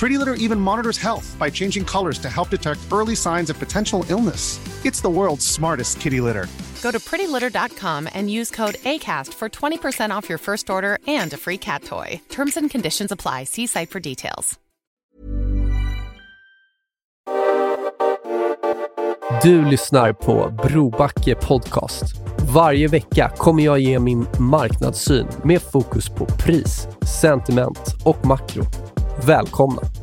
Pretty Litter even monitors health by changing colors to help detect early signs of potential illness. It's the world's smartest kitty litter. Go to prettylitter.com and use code ACAST for 20% off your first order and a free cat toy. Terms and conditions apply. See site for details. Du lyssnar på Brobacke Podcast. Varje vecka kommer jag ge min marknadssyn med fokus på pris, sentiment och makro. Välkomna!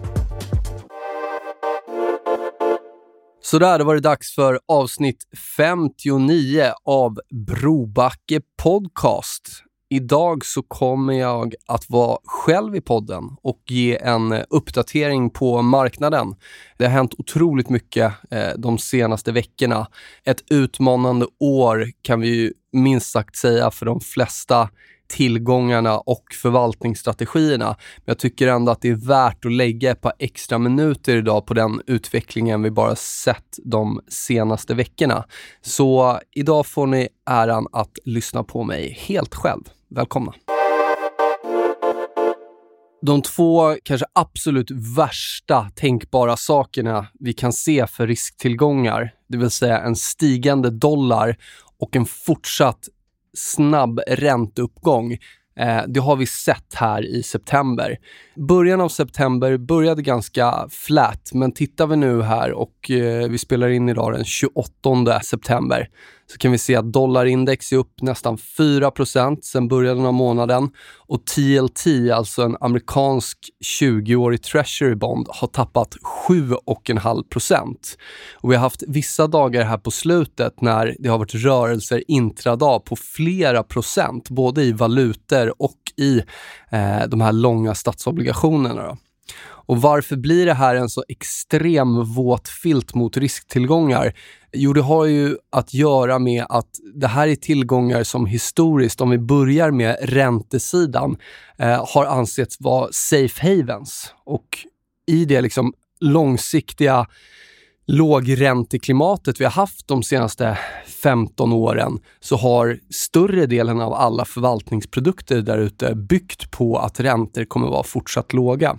Så där, då var det dags för avsnitt 59 av Brobacke Podcast. Idag så kommer jag att vara själv i podden och ge en uppdatering på marknaden. Det har hänt otroligt mycket eh, de senaste veckorna. Ett utmanande år kan vi ju minst sagt säga för de flesta tillgångarna och förvaltningsstrategierna. Men jag tycker ändå att det är värt att lägga ett par extra minuter idag på den utvecklingen vi bara sett de senaste veckorna. Så idag får ni äran att lyssna på mig helt själv. Välkomna! De två kanske absolut värsta tänkbara sakerna vi kan se för risktillgångar, det vill säga en stigande dollar och en fortsatt snabb ränteuppgång. Eh, det har vi sett här i september. Början av september började ganska flat, men tittar vi nu här och eh, vi spelar in idag den 28 september så kan vi se att dollarindex är upp nästan 4% sen början av månaden och TLT, alltså en amerikansk 20-årig treasury bond, har tappat 7,5 Och Vi har haft vissa dagar här på slutet när det har varit rörelser intradag på flera procent, både i valutor och i eh, de här långa statsobligationerna. Då. Och varför blir det här en så extrem våt filt mot risktillgångar? Jo, det har ju att göra med att det här är tillgångar som historiskt, om vi börjar med räntesidan, eh, har ansetts vara safe havens. Och i det liksom långsiktiga lågränteklimatet vi har haft de senaste 15 åren så har större delen av alla förvaltningsprodukter där ute byggt på att räntor kommer vara fortsatt låga.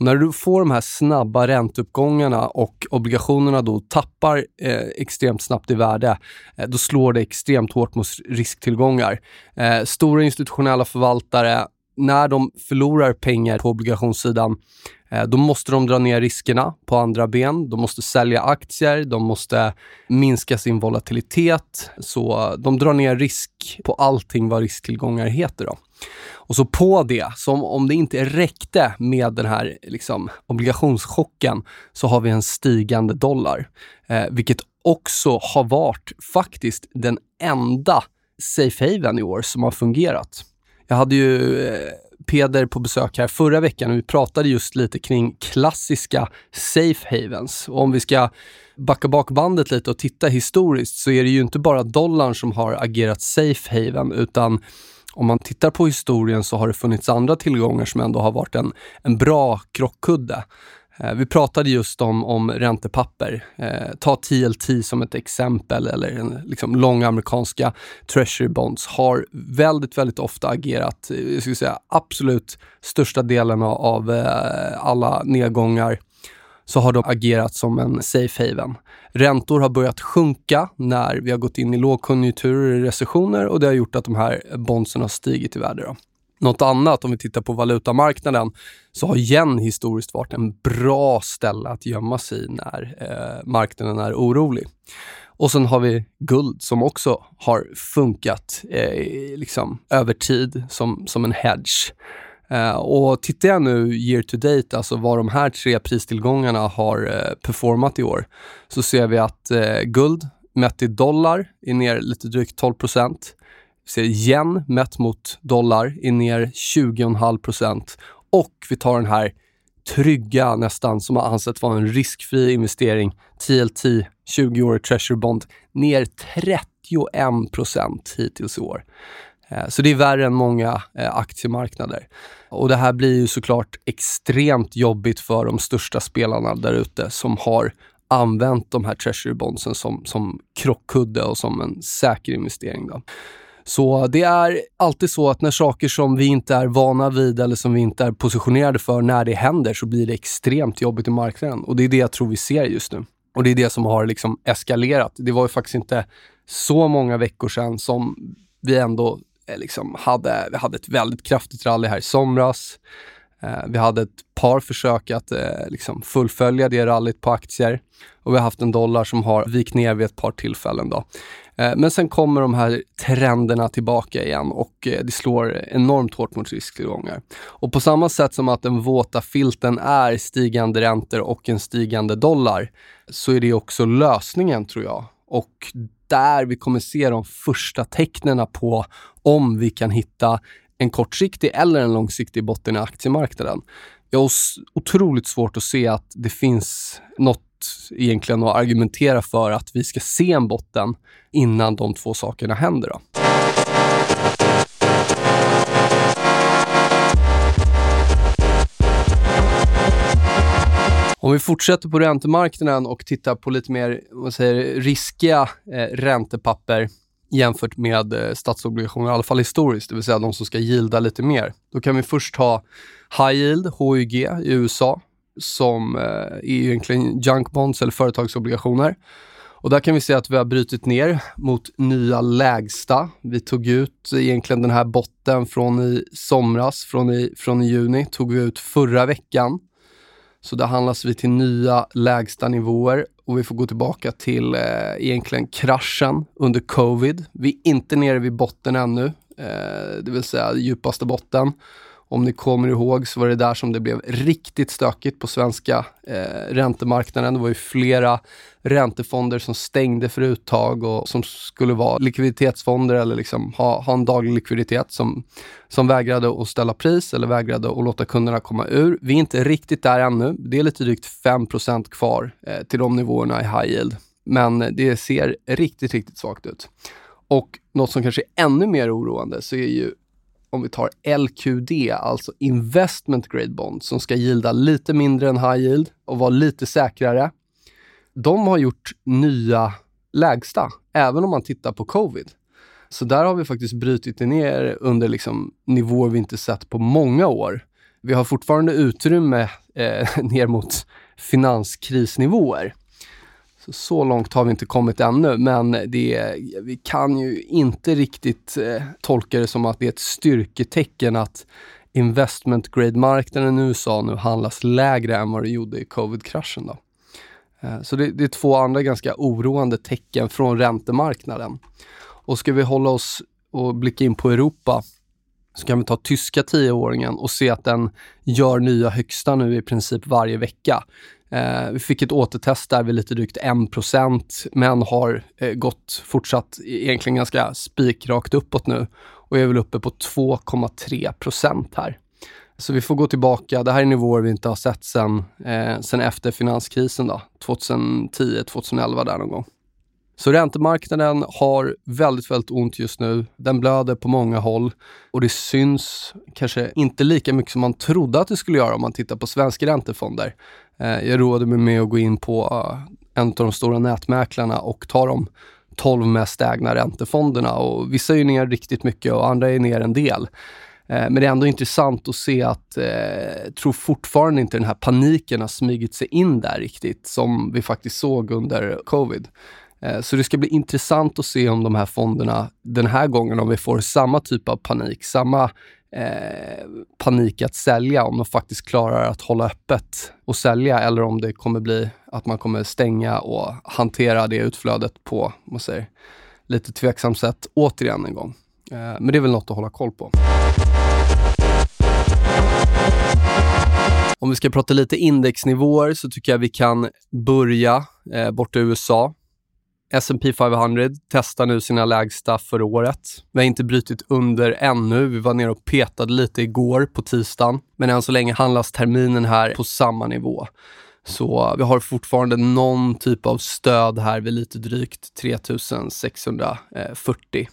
När du får de här snabba ränteuppgångarna och obligationerna då tappar eh, extremt snabbt i värde, eh, då slår det extremt hårt mot risktillgångar. Eh, stora institutionella förvaltare, när de förlorar pengar på obligationssidan, eh, då måste de dra ner riskerna på andra ben. De måste sälja aktier, de måste minska sin volatilitet. Så de drar ner risk på allting vad risktillgångar heter. Då. Och så på det, som om det inte räckte med den här liksom, obligationschocken, så har vi en stigande dollar. Eh, vilket också har varit faktiskt den enda safe haven i år som har fungerat. Jag hade ju eh, Peder på besök här förra veckan och vi pratade just lite kring klassiska safe havens. Och om vi ska backa bak bandet lite och titta historiskt så är det ju inte bara dollarn som har agerat safe haven utan om man tittar på historien så har det funnits andra tillgångar som ändå har varit en, en bra krockkudde. Eh, vi pratade just om, om räntepapper. Eh, ta TLT som ett exempel, eller en, liksom, långa amerikanska treasury bonds har väldigt, väldigt ofta agerat, eh, jag skulle säga absolut största delen av, av eh, alla nedgångar så har de agerat som en safe haven. Räntor har börjat sjunka när vi har gått in i lågkonjunkturer och recessioner och det har gjort att de här bondsen har stigit i värde. Då. Något annat, om vi tittar på valutamarknaden, så har yen historiskt varit en bra ställe att gömma sig i när eh, marknaden är orolig. Och sen har vi guld som också har funkat eh, liksom över tid som, som en hedge. Eh, och tittar jag nu year to date, alltså vad de här tre pristillgångarna har eh, performat i år, så ser vi att eh, guld mätt i dollar är ner lite drygt 12 procent. Ser yen mätt mot dollar är ner 20,5 procent. Och vi tar den här trygga nästan, som har ansetts vara en riskfri investering, TLT, 20-årig Treasury Bond, ner 31 procent hittills i år. Eh, så det är värre än många eh, aktiemarknader. Och det här blir ju såklart extremt jobbigt för de största spelarna där ute som har använt de här treasury bondsen som, som krockkudde och som en säker investering. Då. Så det är alltid så att när saker som vi inte är vana vid eller som vi inte är positionerade för, när det händer så blir det extremt jobbigt i marknaden. Och det är det jag tror vi ser just nu. Och det är det som har liksom eskalerat. Det var ju faktiskt inte så många veckor sedan som vi ändå eh, liksom hade, hade ett väldigt kraftigt rally här i somras. Eh, vi hade ett par försök att eh, liksom fullfölja det rallyt på aktier och vi har haft en dollar som har vikt ner vid ett par tillfällen. Då. Eh, men sen kommer de här trenderna tillbaka igen och det slår enormt hårt mot risktillgångar. Och på samma sätt som att den våta filten är stigande räntor och en stigande dollar så är det också lösningen tror jag. Och där vi kommer se de första tecknen på om vi kan hitta en kortsiktig eller en långsiktig botten i aktiemarknaden. Jag har otroligt svårt att se att det finns något egentligen att argumentera för att vi ska se en botten innan de två sakerna händer. Då. Om vi fortsätter på räntemarknaden och tittar på lite mer vad säger, riskiga eh, räntepapper jämfört med eh, statsobligationer, i alla fall historiskt, det vill säga de som ska gilda lite mer. Då kan vi först ha High Yield, HYG, i USA, som eh, är egentligen junk bonds eller företagsobligationer. Och där kan vi se att vi har brutit ner mot nya lägsta. Vi tog ut egentligen den här botten från i somras, från i, från i juni, tog vi ut förra veckan. Så där handlas vi till nya lägsta nivåer och vi får gå tillbaka till eh, egentligen kraschen under covid. Vi är inte nere vid botten ännu, eh, det vill säga djupaste botten. Om ni kommer ihåg så var det där som det blev riktigt stökigt på svenska eh, räntemarknaden. Det var ju flera räntefonder som stängde för uttag och som skulle vara likviditetsfonder eller liksom ha, ha en daglig likviditet som, som vägrade att ställa pris eller vägrade att låta kunderna komma ur. Vi är inte riktigt där ännu. Det är lite drygt 5% kvar eh, till de nivåerna i high yield. Men det ser riktigt, riktigt svagt ut. Och något som kanske är ännu mer oroande så är ju om vi tar LQD, alltså investment grade bond, som ska gilda lite mindre än high yield och vara lite säkrare. De har gjort nya lägsta, även om man tittar på covid. Så där har vi faktiskt brutit det ner under liksom nivåer vi inte sett på många år. Vi har fortfarande utrymme eh, ner mot finanskrisnivåer. Så, långt har vi inte kommit ännu, men det, vi kan ju inte riktigt eh, tolka det som att det är ett styrketecken att investment grade-marknaden i USA nu handlas lägre än vad det gjorde i covid-kraschen. Då. Eh, så det, det, är två andra ganska oroande tecken från räntemarknaden. Och ska vi hålla oss och blicka in på Europa så kan vi ta tyska tioåringen och se att den gör nya högsta nu i princip varje vecka. Eh, vi fick ett återtest där vid lite drygt 1% men har eh, gått fortsatt e-, egentligen ganska spikrakt uppåt nu och är väl uppe på 2,3% här. Så vi får gå tillbaka. Det här är nivåer vi inte har sett sen, eh, sen efter finanskrisen, då, 2010-2011 där någon gång. Så räntemarknaden har väldigt, väldigt ont just nu. Den blöder på många håll och det syns kanske inte lika mycket som man trodde att det skulle göra om man tittar på svenska räntefonder. Eh, jag roade mig med att gå in på eh, en av de stora nätmäklarna och ta de 12 mest ägna räntefonderna och vissa är ner riktigt mycket och andra är ner en del. Eh, men det är ändå intressant att se att, jag tror fortfarande inte den här paniken har smugit sig in där riktigt, som vi faktiskt såg under covid. Så det ska bli intressant att se om de här fonderna den här gången, om vi får samma typ av panik, samma eh, panik att sälja, om de faktiskt klarar att hålla öppet och sälja eller om det kommer bli att man kommer stänga och hantera det utflödet på, man säger, lite tveksamt sätt återigen en gång. Eh, men det är väl något att hålla koll på. Om vi ska prata lite indexnivåer så tycker jag vi kan börja eh, borta i USA. S&P 500 testar nu sina lägsta för året. Vi har inte brutit under ännu. Vi var nere och petade lite igår på tisdagen. Men än så länge handlas terminen här på samma nivå. Så vi har fortfarande någon typ av stöd här vid lite drygt 3640.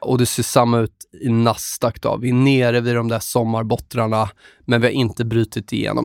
Och det ser samma ut i Nasdaq. Då. Vi är nere vid de där sommarbottrarna, men vi har inte brutit igenom.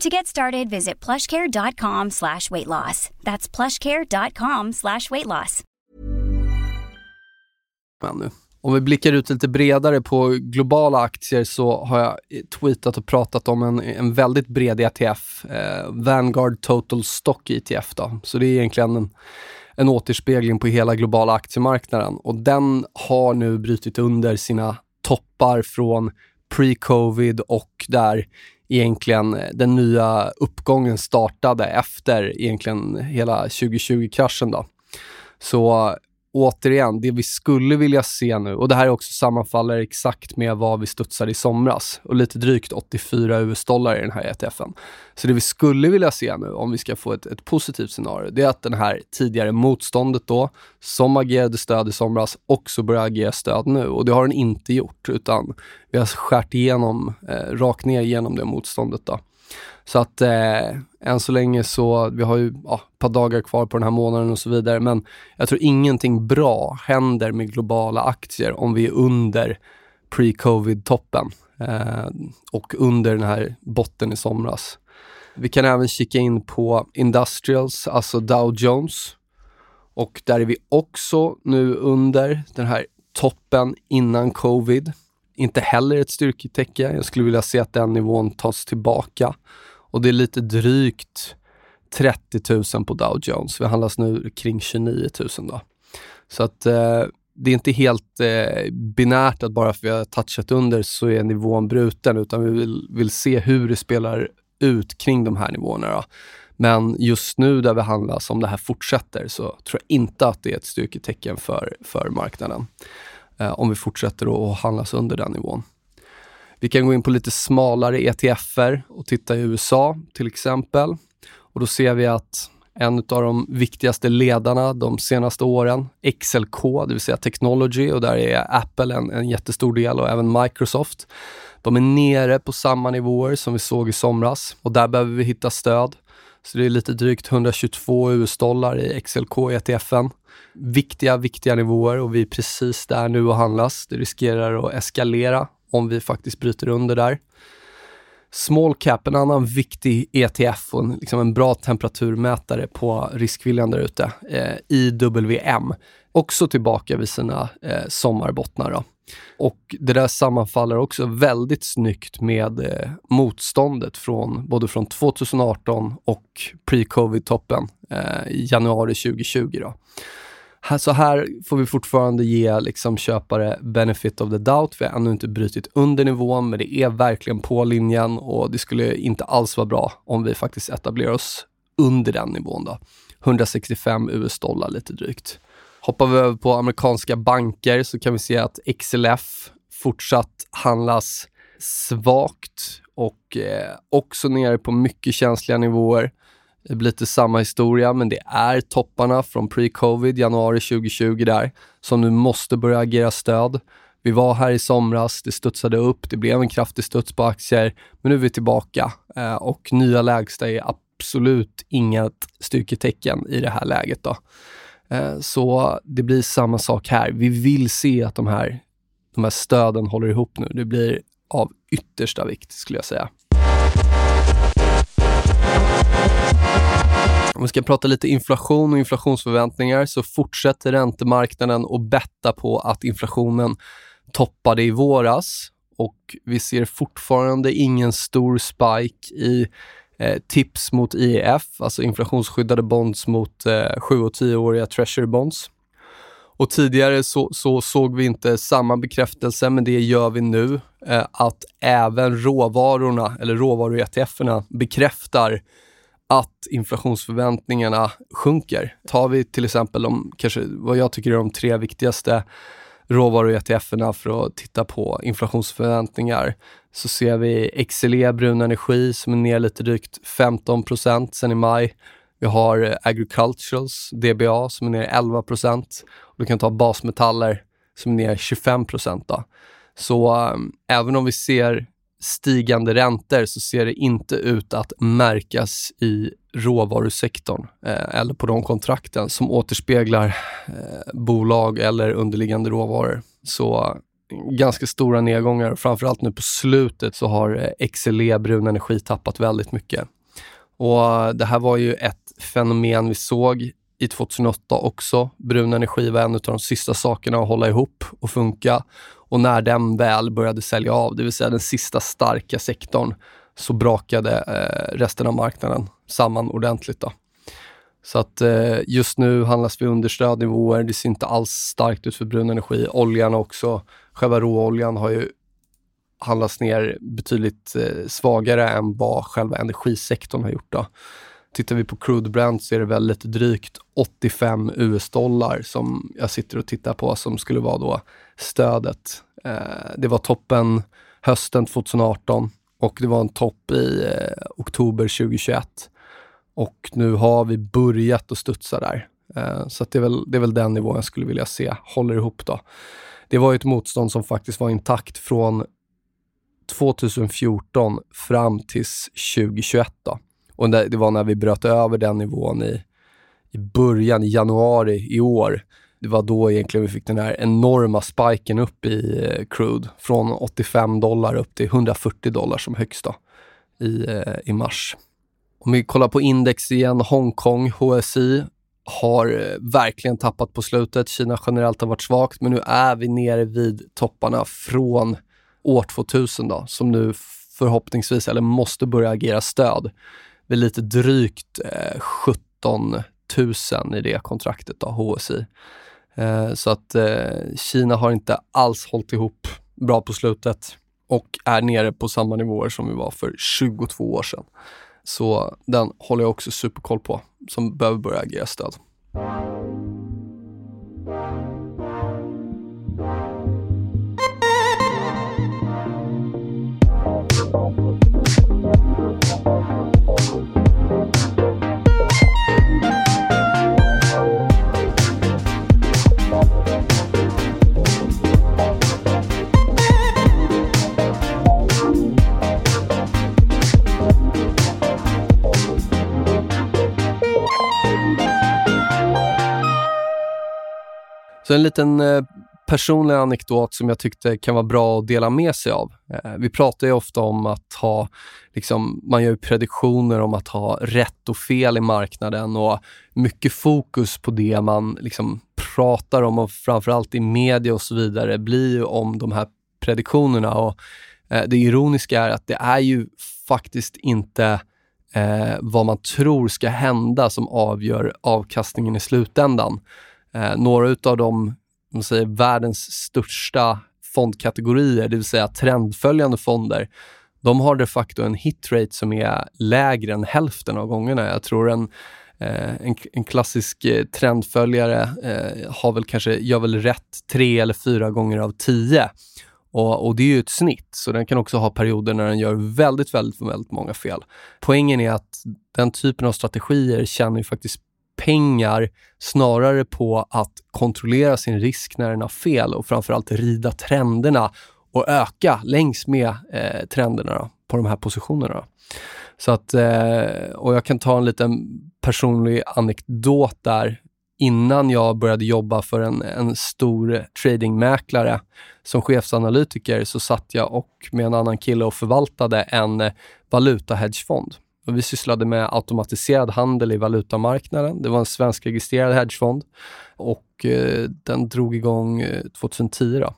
To get started, visit plushcare.com slash weight loss. That's plushcare.com slash weight loss. Om vi blickar ut lite bredare på globala aktier så har jag tweetat och pratat om en, en väldigt bred ETF, eh, Vanguard Total Stock ETF. Då. Så det är egentligen en, en återspegling på hela globala aktiemarknaden och den har nu brutit under sina toppar från pre-covid och där egentligen eh, den nya uppgången startade efter egentligen hela 2020-kraschen. Då. Så återigen, det vi skulle vilja se nu, och det här också sammanfaller exakt med vad vi studsade i somras och lite drygt 84 US-dollar i den här ETFen. Så det vi skulle vilja se nu, om vi ska få ett, ett positivt scenario, det är att den här tidigare motståndet då, som agerade stöd i somras, också börjar agera stöd nu. Och det har den inte gjort, utan vi har skärt igenom, eh, rakt ner genom det motståndet. Då. Så att eh, än så länge så, vi har ju ja, ett par dagar kvar på den här månaden och så vidare, men jag tror ingenting bra händer med globala aktier om vi är under pre-covid-toppen eh, och under den här botten i somras. Vi kan även kika in på Industrials, alltså Dow Jones. Och där är vi också nu under den här toppen innan covid. Inte heller ett styrketecken. Jag skulle vilja se att den nivån tas tillbaka. Och det är lite drygt 30 000 på Dow Jones. Vi handlas nu kring 29 000 då. Så att eh, det är inte helt eh, binärt att bara för att vi har touchat under så är nivån bruten, utan vi vill, vill se hur det spelar ut kring de här nivåerna. Då. Men just nu där vi handlas, om det här fortsätter, så tror jag inte att det är ett styrketecken för, för marknaden. Eh, om vi fortsätter att handlas under den nivån. Vi kan gå in på lite smalare ETFer och titta i USA till exempel. Och då ser vi att en av de viktigaste ledarna de senaste åren, XLK, det vill säga Technology och där är Apple en, en jättestor del och även Microsoft. De är nere på samma nivåer som vi såg i somras och där behöver vi hitta stöd. Så det är lite drygt 122 US-dollar i XLK-ETFen. Viktiga, viktiga nivåer och vi är precis där nu och handlas. Det riskerar att eskalera om vi faktiskt bryter under där. Small cap, en annan viktig ETF och en, liksom en bra temperaturmätare på riskviljan där ute. Eh, IWM, också tillbaka vid sina eh, sommarbottnar. Då. Och det där sammanfaller också väldigt snyggt med eh, motståndet från både från 2018 och pre-covid-toppen eh, i januari 2020. Då. Här, så här får vi fortfarande ge liksom, köpare benefit of the doubt. Vi har ännu inte brutit under nivån, men det är verkligen på linjen och det skulle inte alls vara bra om vi faktiskt etablerar oss under den nivån. Då. 165 US-dollar lite drygt. Hoppar vi över på amerikanska banker så kan vi se att XLF fortsatt handlas svagt och eh, också nere på mycket känsliga nivåer. Det blir lite samma historia, men det är topparna från pre-covid, januari 2020 där, som nu måste börja agera stöd. Vi var här i somras, det studsade upp, det blev en kraftig studs på aktier, men nu är vi tillbaka eh, och nya lägsta är absolut inget styrketecken i det här läget. Då. Eh, så det blir samma sak här. Vi vill se att de här, de här stöden håller ihop nu. Det blir av yttersta vikt skulle jag säga. Om vi ska prata lite inflation och inflationsförväntningar så fortsätter räntemarknaden att betta på att inflationen toppade i våras och vi ser fortfarande ingen stor spike i Eh, tips mot IEF, alltså inflationsskyddade bonds mot eh, 7 och 10-åriga treasury bonds. Och tidigare så, så, såg vi inte samma bekräftelse, men det gör vi nu. Eh, att även råvarorna, eller råvaru-ETFerna, bekräftar att inflationsförväntningarna sjunker. Tar vi till exempel de, kanske vad jag tycker är de tre viktigaste råvaru-ETFerna för att titta på inflationsförväntningar så ser vi XLE brun energi som är ner lite drygt 15% sen i maj. Vi har eh, Agriculturals, DBA, som är ner 11% Du kan ta basmetaller som är ner 25 då. Så um, även om vi ser stigande räntor så ser det inte ut att märkas i råvarusektorn eh, eller på de kontrakten som återspeglar eh, bolag eller underliggande råvaror. Så eh, ganska stora nedgångar. Framförallt nu på slutet så har eh, XLE brun energi tappat väldigt mycket. Och eh, Det här var ju ett fenomen vi såg i 2008 också. Brun energi var en av de sista sakerna att hålla ihop och funka. Och när den väl började sälja av, det vill säga den sista starka sektorn, så brakade eh, resten av marknaden samman ordentligt. Då. Så att eh, just nu handlas vi under stödnivåer. Det ser inte alls starkt ut för brun energi. Oljan också. Själva råoljan har ju handlats ner betydligt eh, svagare än vad själva energisektorn har gjort. Då. Tittar vi på crude brand så är det väldigt drygt 85 US-dollar som jag sitter och tittar på som skulle vara då stödet. Eh, det var toppen hösten 2018 och det var en topp i eh, oktober 2021. Och nu har vi börjat att studsa där. Eh, så det, är väl, det är väl den nivån jag skulle vilja se håller ihop. då. Det var ett motstånd som faktiskt var intakt från 2014 fram till 2021. Då. Och det var när vi bröt över den nivån i, i början, i januari i år. Det var då egentligen vi fick den här enorma spiken upp i eh, crude. Från 85 dollar upp till 140 dollar som högsta i, eh, i mars. Om vi kollar på index igen, Hongkong, HSI, har eh, verkligen tappat på slutet. Kina generellt har varit svagt, men nu är vi nere vid topparna från år 2000 då, som nu förhoppningsvis, eller måste börja agera stöd väl lite drygt eh, 17 000 i det kontraktet, då, HSI. Eh, så att eh, Kina har inte alls hållit ihop bra på slutet och är nere på samma nivåer som vi var för 22 år sedan. Så den håller jag också superkoll på, som behöver börja agera stöd. Så en liten eh, personlig anekdot som jag tyckte kan vara bra att dela med sig av. Eh, vi pratar ju ofta om att ha, liksom, man gör prediktioner om att ha rätt och fel i marknaden och mycket fokus på det man liksom pratar om och framförallt i media och så vidare blir ju om de här prediktionerna. Och, eh, det ironiska är att det är ju faktiskt inte eh, vad man tror ska hända som avgör avkastningen i slutändan. Eh, några av de man säger, världens största fondkategorier, det vill säga trendföljande fonder, de har de facto en hitrate som är lägre än hälften av gångerna. Jag tror en, eh, en, en, klassisk eh, trendföljare eh, har väl kanske, gör väl rätt tre eller fyra gånger av tio. Och, och, det är ju ett snitt, så den kan också ha perioder när den gör väldigt, väldigt, väldigt många fel. Poängen är att den typen av strategier tjänar ju faktiskt pengar snarare på att kontrollera sin risk när den har fel och framförallt rida trenderna och öka längs med eh, trenderna då, på de här positionerna. Så att, eh, och jag kan ta en liten personlig anekdot där. Innan jag började jobba för en, en stor tradingmäklare som chefsanalytiker så satt jag och med en annan kille och förvaltade en eh, valutahedgefond. Vi sysslade med automatiserad handel i valutamarknaden. Det var en svenskregistrerad hedgefond och eh, den drog igång eh, 2010. Då.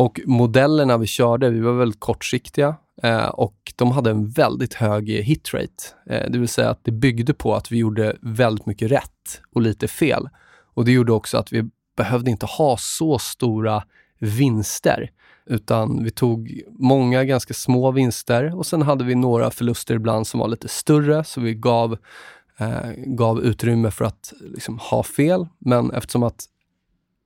Och modellerna vi körde, vi var väldigt kortsiktiga eh, och de hade en väldigt hög hitrate. Eh, det vill säga att det byggde på att vi gjorde väldigt mycket rätt och lite fel. Och det gjorde också att vi behövde inte ha så stora vinster, utan vi tog många ganska små vinster och sen hade vi några förluster ibland som var lite större, så vi gav, eh, gav utrymme för att liksom, ha fel. Men eftersom att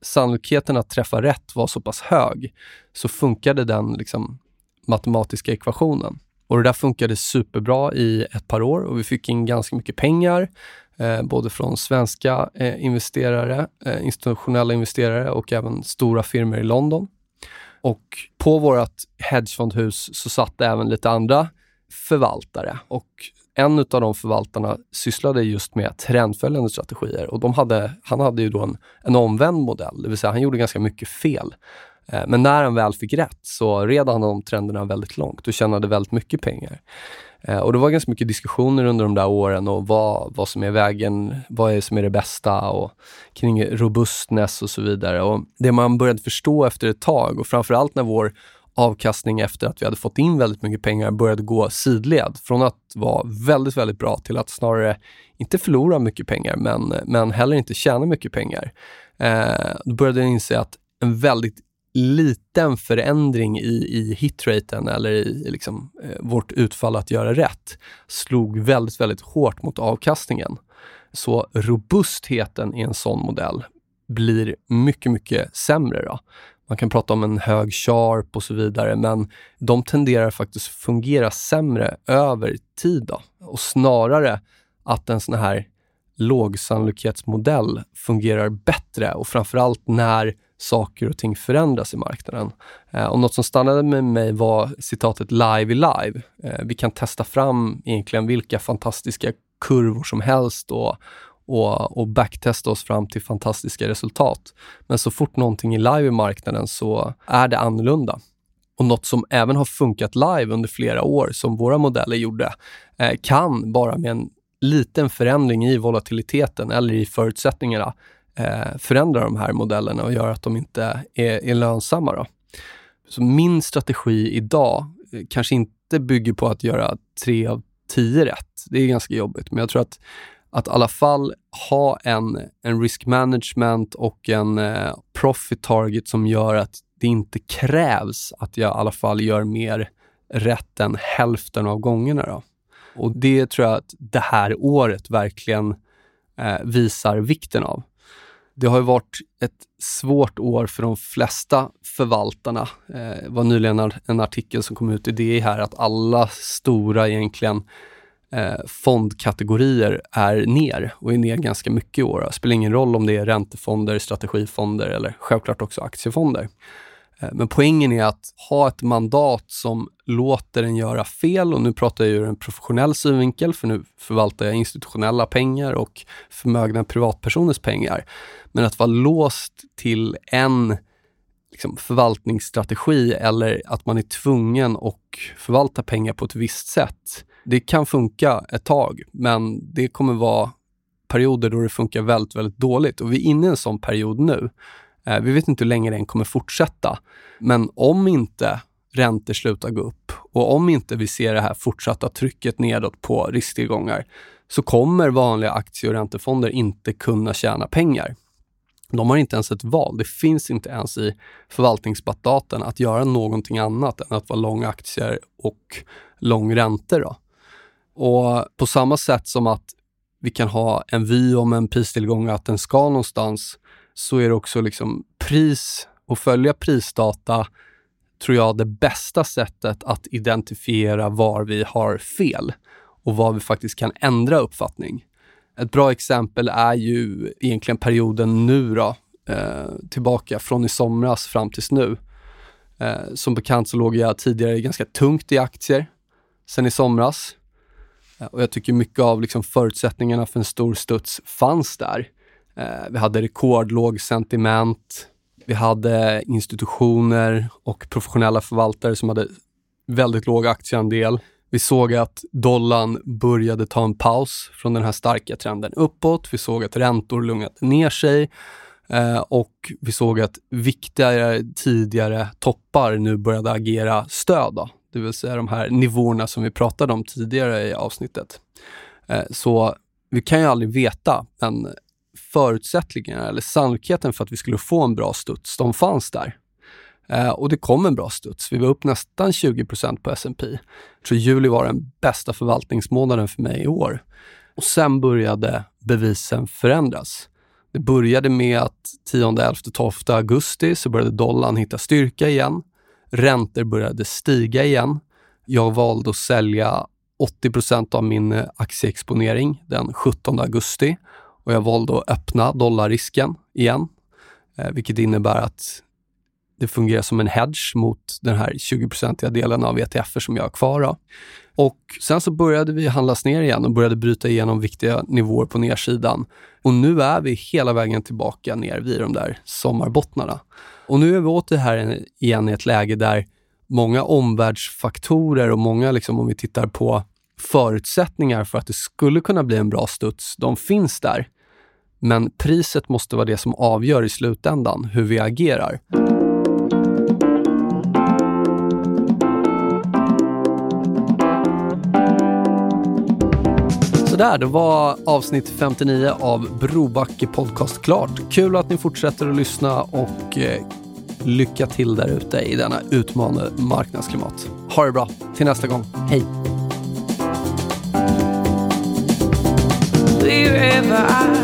sannolikheten att träffa rätt var så pass hög, så funkade den liksom, matematiska ekvationen. Och det där funkade superbra i ett par år och vi fick in ganska mycket pengar, eh, både från svenska eh, investerare, eh, institutionella investerare och även stora firmor i London. Och på vårt hedgefondhus så satt det även lite andra förvaltare och en av de förvaltarna sysslade just med trendföljande strategier och de hade, han hade ju då en, en omvänd modell, det vill säga han gjorde ganska mycket fel. Eh, men när han väl fick rätt så red han de trenderna väldigt långt och tjänade väldigt mycket pengar. Eh, och det var ganska mycket diskussioner under de där åren och vad, vad som är vägen, vad är som är det bästa och kring robustness och så vidare. Och det man började förstå efter ett tag och framförallt när vår avkastning efter att vi hade fått in väldigt mycket pengar började gå sidled. Från att vara väldigt, väldigt bra till att snarare inte förlora mycket pengar, men, men heller inte tjäna mycket pengar. Eh, då började jag inse att en väldigt liten förändring i, i hitraten eller i liksom, eh, vårt utfall att göra rätt slog väldigt, väldigt hårt mot avkastningen. Så robustheten i en sån modell blir mycket, mycket sämre. Då. Man kan prata om en hög sharp och så vidare, men de tenderar faktiskt fungera sämre över tid. Då. Och snarare att en sån här lågsannolikhetsmodell fungerar bättre och framförallt när saker och ting förändras i marknaden. Eh, och något som stannade med mig var citatet “live i live”. Eh, vi kan testa fram egentligen vilka fantastiska kurvor som helst och, och, och backtesta oss fram till fantastiska resultat. Men så fort någonting är live i marknaden så är det annorlunda. Och något som även har funkat live under flera år, som våra modeller gjorde, eh, kan bara med en liten förändring i volatiliteten eller i förutsättningarna eh, förändra de här modellerna och göra att de inte är, är lönsamma. Då. Så min strategi idag eh, kanske inte bygger på att göra tre av tio rätt. Det är ganska jobbigt, men jag tror att att i alla fall ha en, en risk management och en eh, profit target som gör att det inte krävs att jag i alla fall gör mer rätt än hälften av gångerna. Då. Och det tror jag att det här året verkligen eh, visar vikten av. Det har ju varit ett svårt år för de flesta förvaltarna. Eh, det var nyligen en artikel som kom ut i DI här att alla stora egentligen eh, fondkategorier är ner och är ner ganska mycket i år. Det spelar ingen roll om det är räntefonder, strategifonder eller självklart också aktiefonder. Eh, men poängen är att ha ett mandat som låter en göra fel och nu pratar jag ur en professionell synvinkel för nu förvaltar jag institutionella pengar och förmögna privatpersoners pengar. Men att vara låst till en liksom, förvaltningsstrategi eller att man är tvungen att förvalta pengar på ett visst sätt. Det kan funka ett tag, men det kommer vara perioder då det funkar väldigt, väldigt dåligt och vi är inne i en sån period nu. Eh, vi vet inte hur länge den kommer fortsätta, men om inte räntor slutar gå upp och om inte vi ser det här fortsatta trycket nedåt på risktillgångar så kommer vanliga aktie och räntefonder inte kunna tjäna pengar. De har inte ens ett val. Det finns inte ens i förvaltningsmandaten att göra någonting annat än att vara lång aktier och lång räntor. Då. Och på samma sätt som att vi kan ha en vy om en pristillgång att den ska någonstans, så är det också liksom pris och följa prisdata tror jag det bästa sättet att identifiera var vi har fel och var vi faktiskt kan ändra uppfattning. Ett bra exempel är ju egentligen perioden nu då, eh, tillbaka från i somras fram tills nu. Eh, som bekant så låg jag tidigare ganska tungt i aktier sen i somras. Eh, och jag tycker mycket av liksom förutsättningarna för en stor studs fanns där. Eh, vi hade rekordlåg sentiment. Vi hade institutioner och professionella förvaltare som hade väldigt låg aktieandel. Vi såg att dollarn började ta en paus från den här starka trenden uppåt. Vi såg att räntor lugnade ner sig eh, och vi såg att viktigare tidigare toppar nu började agera stöd. Då. Det vill säga de här nivåerna som vi pratade om tidigare i avsnittet. Eh, så vi kan ju aldrig veta, men förutsättningarna eller sannolikheten för att vi skulle få en bra studs, de fanns där. Eh, och det kom en bra studs. Vi var upp nästan 20% på S&P. Jag tror juli var den bästa förvaltningsmånaden för mig i år. Och sen började bevisen förändras. Det började med att 10, 11, 12 augusti så började dollarn hitta styrka igen. Räntor började stiga igen. Jag valde att sälja 80% av min aktieexponering den 17 augusti och jag valde att öppna dollarrisken igen, eh, vilket innebär att det fungerar som en hedge mot den här 20-procentiga delen av ETF som jag har kvar. Då. Och sen så började vi handlas ner igen och började bryta igenom viktiga nivåer på nedsidan. Och nu är vi hela vägen tillbaka ner vid de där sommarbottnarna. Och nu är vi åter här igen i ett läge där många omvärldsfaktorer och många, liksom, om vi tittar på förutsättningar för att det skulle kunna bli en bra studs, de finns där. Men priset måste vara det som avgör i slutändan hur vi agerar. Sådär, då var avsnitt 59 av Brobacke Podcast klart. Kul att ni fortsätter att lyssna och eh, lycka till där ute i denna utmanande marknadsklimat. Ha det bra, till nästa gång. Hej! Wherever I